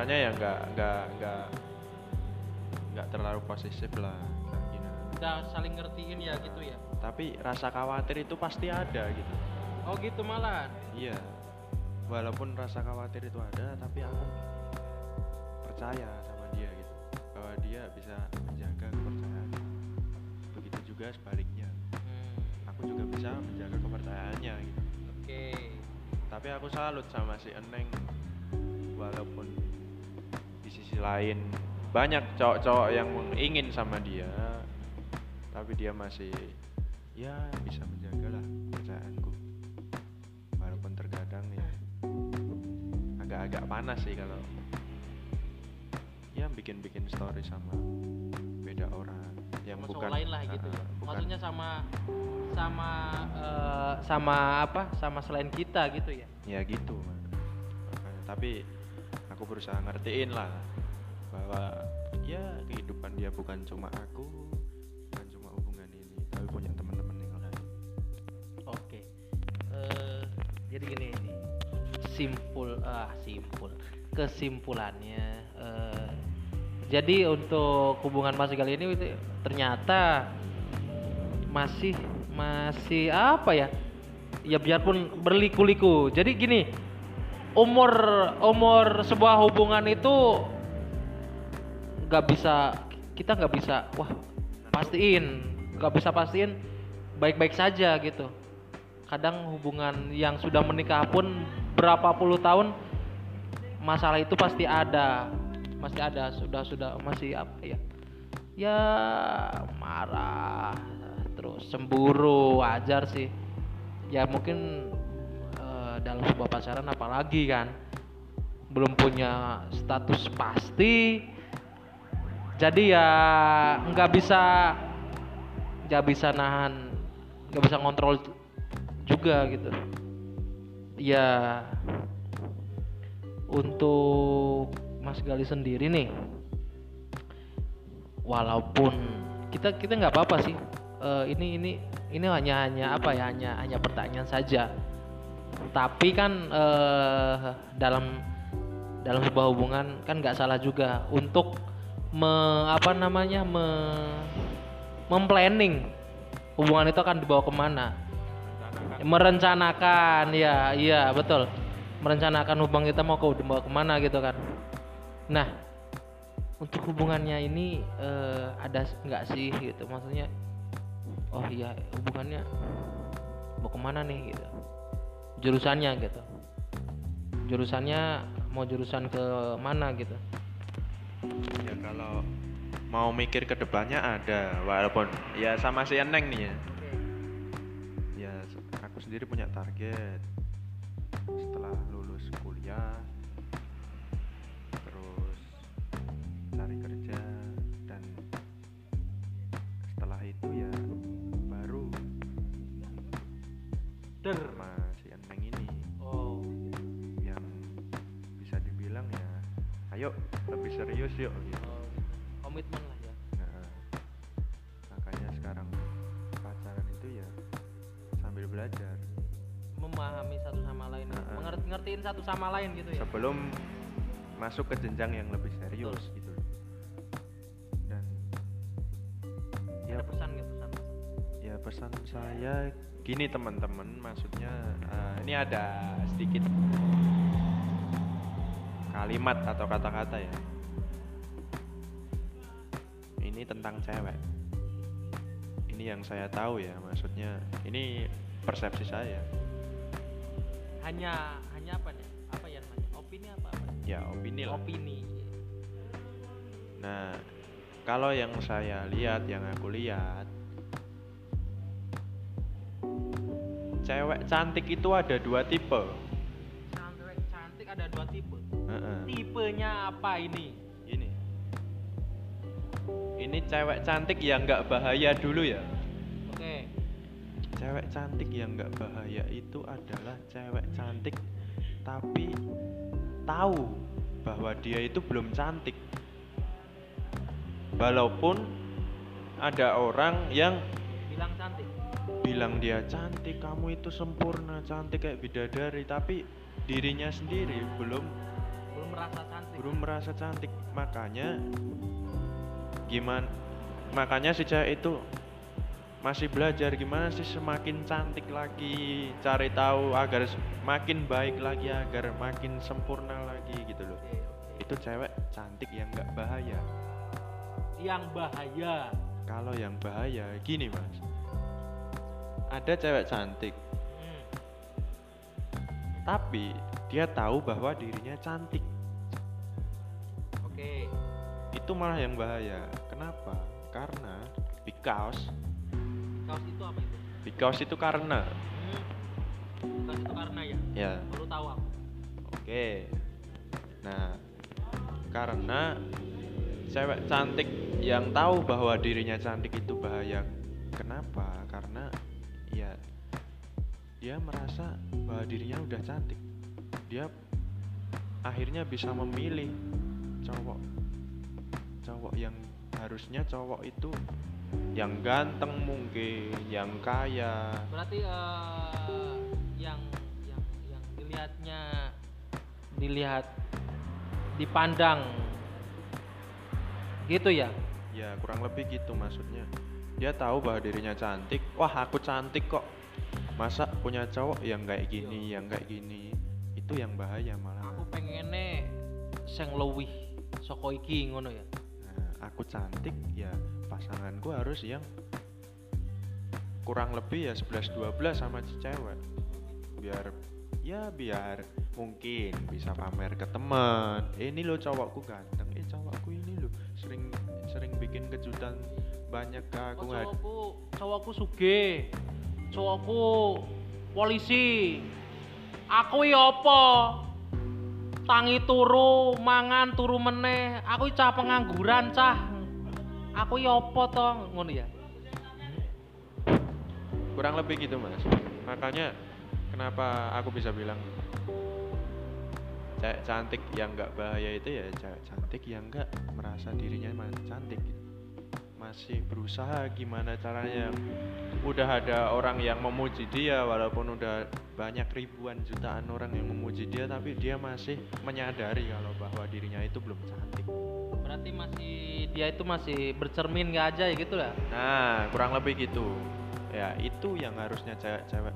caranya ya nggak nggak nggak nggak terlalu posesif lah gini udah saling ngertiin ya gitu ya? Tapi rasa khawatir itu pasti ada gitu. Oh gitu malah? Iya. Walaupun rasa khawatir itu ada tapi aku percaya sama dia gitu. Bahwa dia bisa menjaga kepercayaan. Begitu juga sebaliknya. Hmm, aku juga bisa menjaga kepercayaannya gitu. Oke. Tapi aku salut sama si Eneng. Walaupun sisi lain. Banyak cowok-cowok yang ingin sama dia tapi dia masih ya bisa menjagalah kepercayaanku walaupun terkadang ya agak-agak panas sih kalau ya bikin-bikin story sama beda orang. Yang sama bukan lain lah gitu ya. Bukan- maksudnya sama sama eh, sama apa? Sama selain kita gitu ya? Ya gitu. Makanya, tapi aku berusaha ngertiin lah bahwa ya kehidupan dia bukan cuma aku bukan cuma hubungan ini tapi punya teman-teman yang lain. Oke Eh, jadi gini ini simpul ah simpul kesimpulannya eh, jadi untuk hubungan Mas kali ini ternyata masih masih apa ya? Ya biarpun berliku-liku. Jadi gini umur umur sebuah hubungan itu nggak bisa kita nggak bisa wah pastiin nggak bisa pastiin baik-baik saja gitu. Kadang hubungan yang sudah menikah pun berapa puluh tahun masalah itu pasti ada masih ada sudah sudah masih apa ya? Ya marah terus cemburu wajar sih. Ya mungkin eh, dalam sebuah pacaran apalagi kan belum punya status pasti jadi ya nggak bisa nggak bisa nahan nggak bisa kontrol juga gitu. Ya untuk Mas Gali sendiri nih walaupun kita kita nggak apa-apa sih. Eh, ini ini ini hanya hanya apa ya hanya hanya pertanyaan saja. Tapi kan eh, dalam dalam sebuah hubungan kan nggak salah juga. Untuk me, apa namanya me, memplanning. Hubungan itu akan dibawa ke mana? Merencanakan. Ya iya betul. Merencanakan hubungan kita mau ke dibawa ke mana gitu kan. Nah untuk hubungannya ini eh, ada nggak sih gitu? Maksudnya oh iya hubungannya mau ke mana nih gitu? Jurusannya gitu. Jurusannya mau jurusan ke mana gitu ya kalau mau mikir ke depannya ada walaupun ya sama si Eneng nih ya. Ya aku sendiri punya target. Setelah lulus kuliah terus cari kerja dan setelah itu ya baru Der. sama si Eneng ini. Oh. Yang bisa dibilang ya ayo lebih serius yuk gitu. oh, komitmen lah ya. Nah, makanya sekarang pacaran itu ya sambil belajar. Memahami satu sama lain Heeh. mengerti ngertiin satu sama lain gitu ya. Sebelum masuk ke jenjang yang lebih serius gitu. Dan ya ada pesan gitu pesan? Ya pesan saya gini teman-teman, maksudnya eh, ini ada sedikit kalimat atau kata-kata ya. Ini tentang cewek. Ini yang saya tahu ya, maksudnya ini persepsi saya. hanya hanya apa nih apa ya namanya opini apa apa Ya opini lah. opini Nah, kalau yang saya lihat, yang aku lihat, cewek cantik itu ada dua tipe Cewek cantik ada dua tipe. Heeh. Tipenya apa ini? ini ini cewek cantik yang nggak bahaya dulu ya Oke. cewek cantik yang nggak bahaya itu adalah cewek cantik tapi tahu bahwa dia itu belum cantik walaupun ada orang yang Bilang cantik. bilang dia cantik kamu itu sempurna cantik kayak bidadari tapi dirinya sendiri Belum merasa cantik. belum merasa cantik makanya gimana makanya si cewek itu masih belajar gimana sih semakin cantik lagi cari tahu agar makin baik lagi agar makin sempurna lagi gitu loh Oke, oke. itu cewek cantik yang nggak bahaya Yang bahaya. kalau yang bahaya gini mas ada cewek cantik Hmm. tapi dia tahu bahwa dirinya cantik Oke. itu malah yang bahaya kenapa karena because Kaos itu apa itu? because itu karena Hmm. Kaos itu karena ya. ya Baru tahu aku. oke nah karena cewek cantik yang tahu bahwa dirinya cantik itu bahaya kenapa karena ya dia merasa bahwa dirinya udah cantik dia akhirnya bisa memilih cowok. Cowok yang harusnya cowok itu yang ganteng mungkin yang kaya. Berarti eh, yang yang yang dilihatnya dilihat dipandang gitu ya. ya kurang lebih gitu maksudnya. Dia tahu bahwa dirinya cantik. Wah aku cantik kok. Masa punya cowok yang kayak gini yang kayak gini? Itu yang bahaya malah. Aku pengennya sing luwih saka iki ngono ya. Nah, aku cantik ya pasanganku harus yang kurang lebih ya 11 12 sama cewek biar ya biar mungkin bisa pamer ke teman eh, ini lo cowokku ganteng eh cowokku ini lo sering sering bikin kejutan banyak ke aku Oh, cowokku, cowokku suge. Cowokku polisi. Aku ya apa? Tangi turu, mangan turu meneh. Aku cah pengangguran, cah. Aku ya apa to? Ngono ya. kurang lebih gitu mas makanya kenapa aku bisa bilang cantik yang nggak bahaya itu ya cantik yang nggak merasa dirinya cantik gitu. Masih berusaha gimana caranya udah ada orang yang memuji dia walaupun udah banyak ribuan jutaan orang yang memuji dia tapi dia masih menyadari kalau bahwa dirinya itu belum cantik Berarti masih dia itu masih bercermin nggak aja ya gitu lah. Nah, kurang lebih gitu. Ya, itu yang harusnya cewek-cewek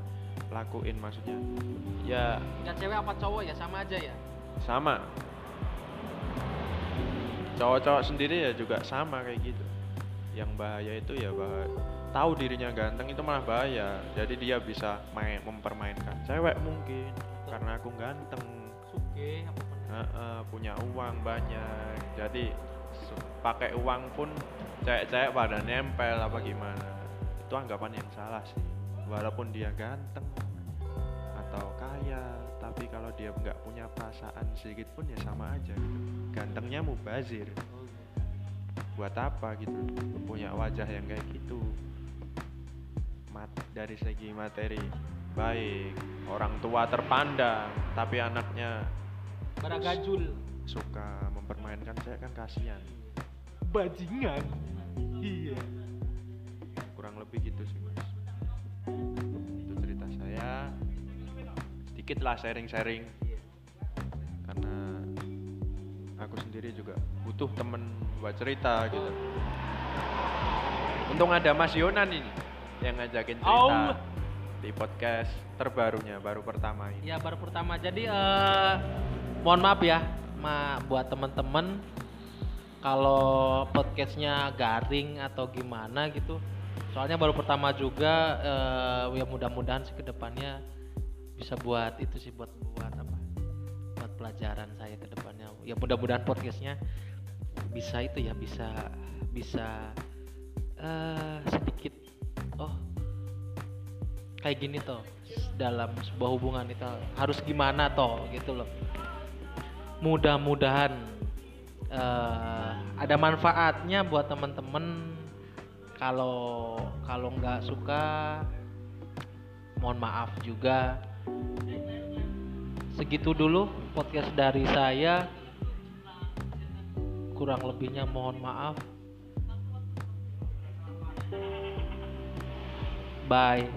lakuin maksudnya. Ya, Ya cewek apa cowok ya sama aja ya. sama. Cowok-cowok sendiri ya juga sama kayak gitu. Yang bahaya itu ya bahwa tahu dirinya ganteng itu malah bahaya. Jadi dia bisa main mempermainkan cewek mungkin karena aku ganteng. Apa meneh. Heeh, punya uang banyak. Jadi pakai uang pun cewek-cewek pada nempel apa gimana. Itu anggapan yang salah sih. Walaupun dia ganteng atau kaya, tapi kalau dia nggak punya perasaan sedikit pun ya sama aja gitu. Gantengnya mubazir. Buat apa gitu? Punya wajah yang kayak gitu. Mat dari segi materi baik, orang tua terpandang, tapi anaknya Baragajul. suka mempermainkan saya kan kasihan Bajingan. Iya. kurang lebih gitu sih mas itu cerita saya sedikit lah sharing-sharing aku sendiri juga butuh temen buat cerita gitu untung ada Mas Yonan ini yang ngajakin cerita Au. di podcast terbarunya baru pertama ini Ya baru pertama. Jadi eh mohon maaf ya, ma buat temen-temen kalau podcastnya garing atau gimana gitu. Soalnya baru pertama juga eh ya mudah-mudahan sih ke depannya bisa buat itu sih buat buat apa? Pelajaran saya ke depannya. Ya mudah-mudahan podcastnya bisa itu ya bisa bisa eh sedikit oh kayak gini tuh dalam sebuah hubungan itu harus gimana toh gitu loh. Mudah-mudahan eh, ada manfaatnya buat temen-temen kalau kalau nggak suka mohon maaf juga segitu dulu podcast dari saya. Kurang lebihnya mohon maaf. Bye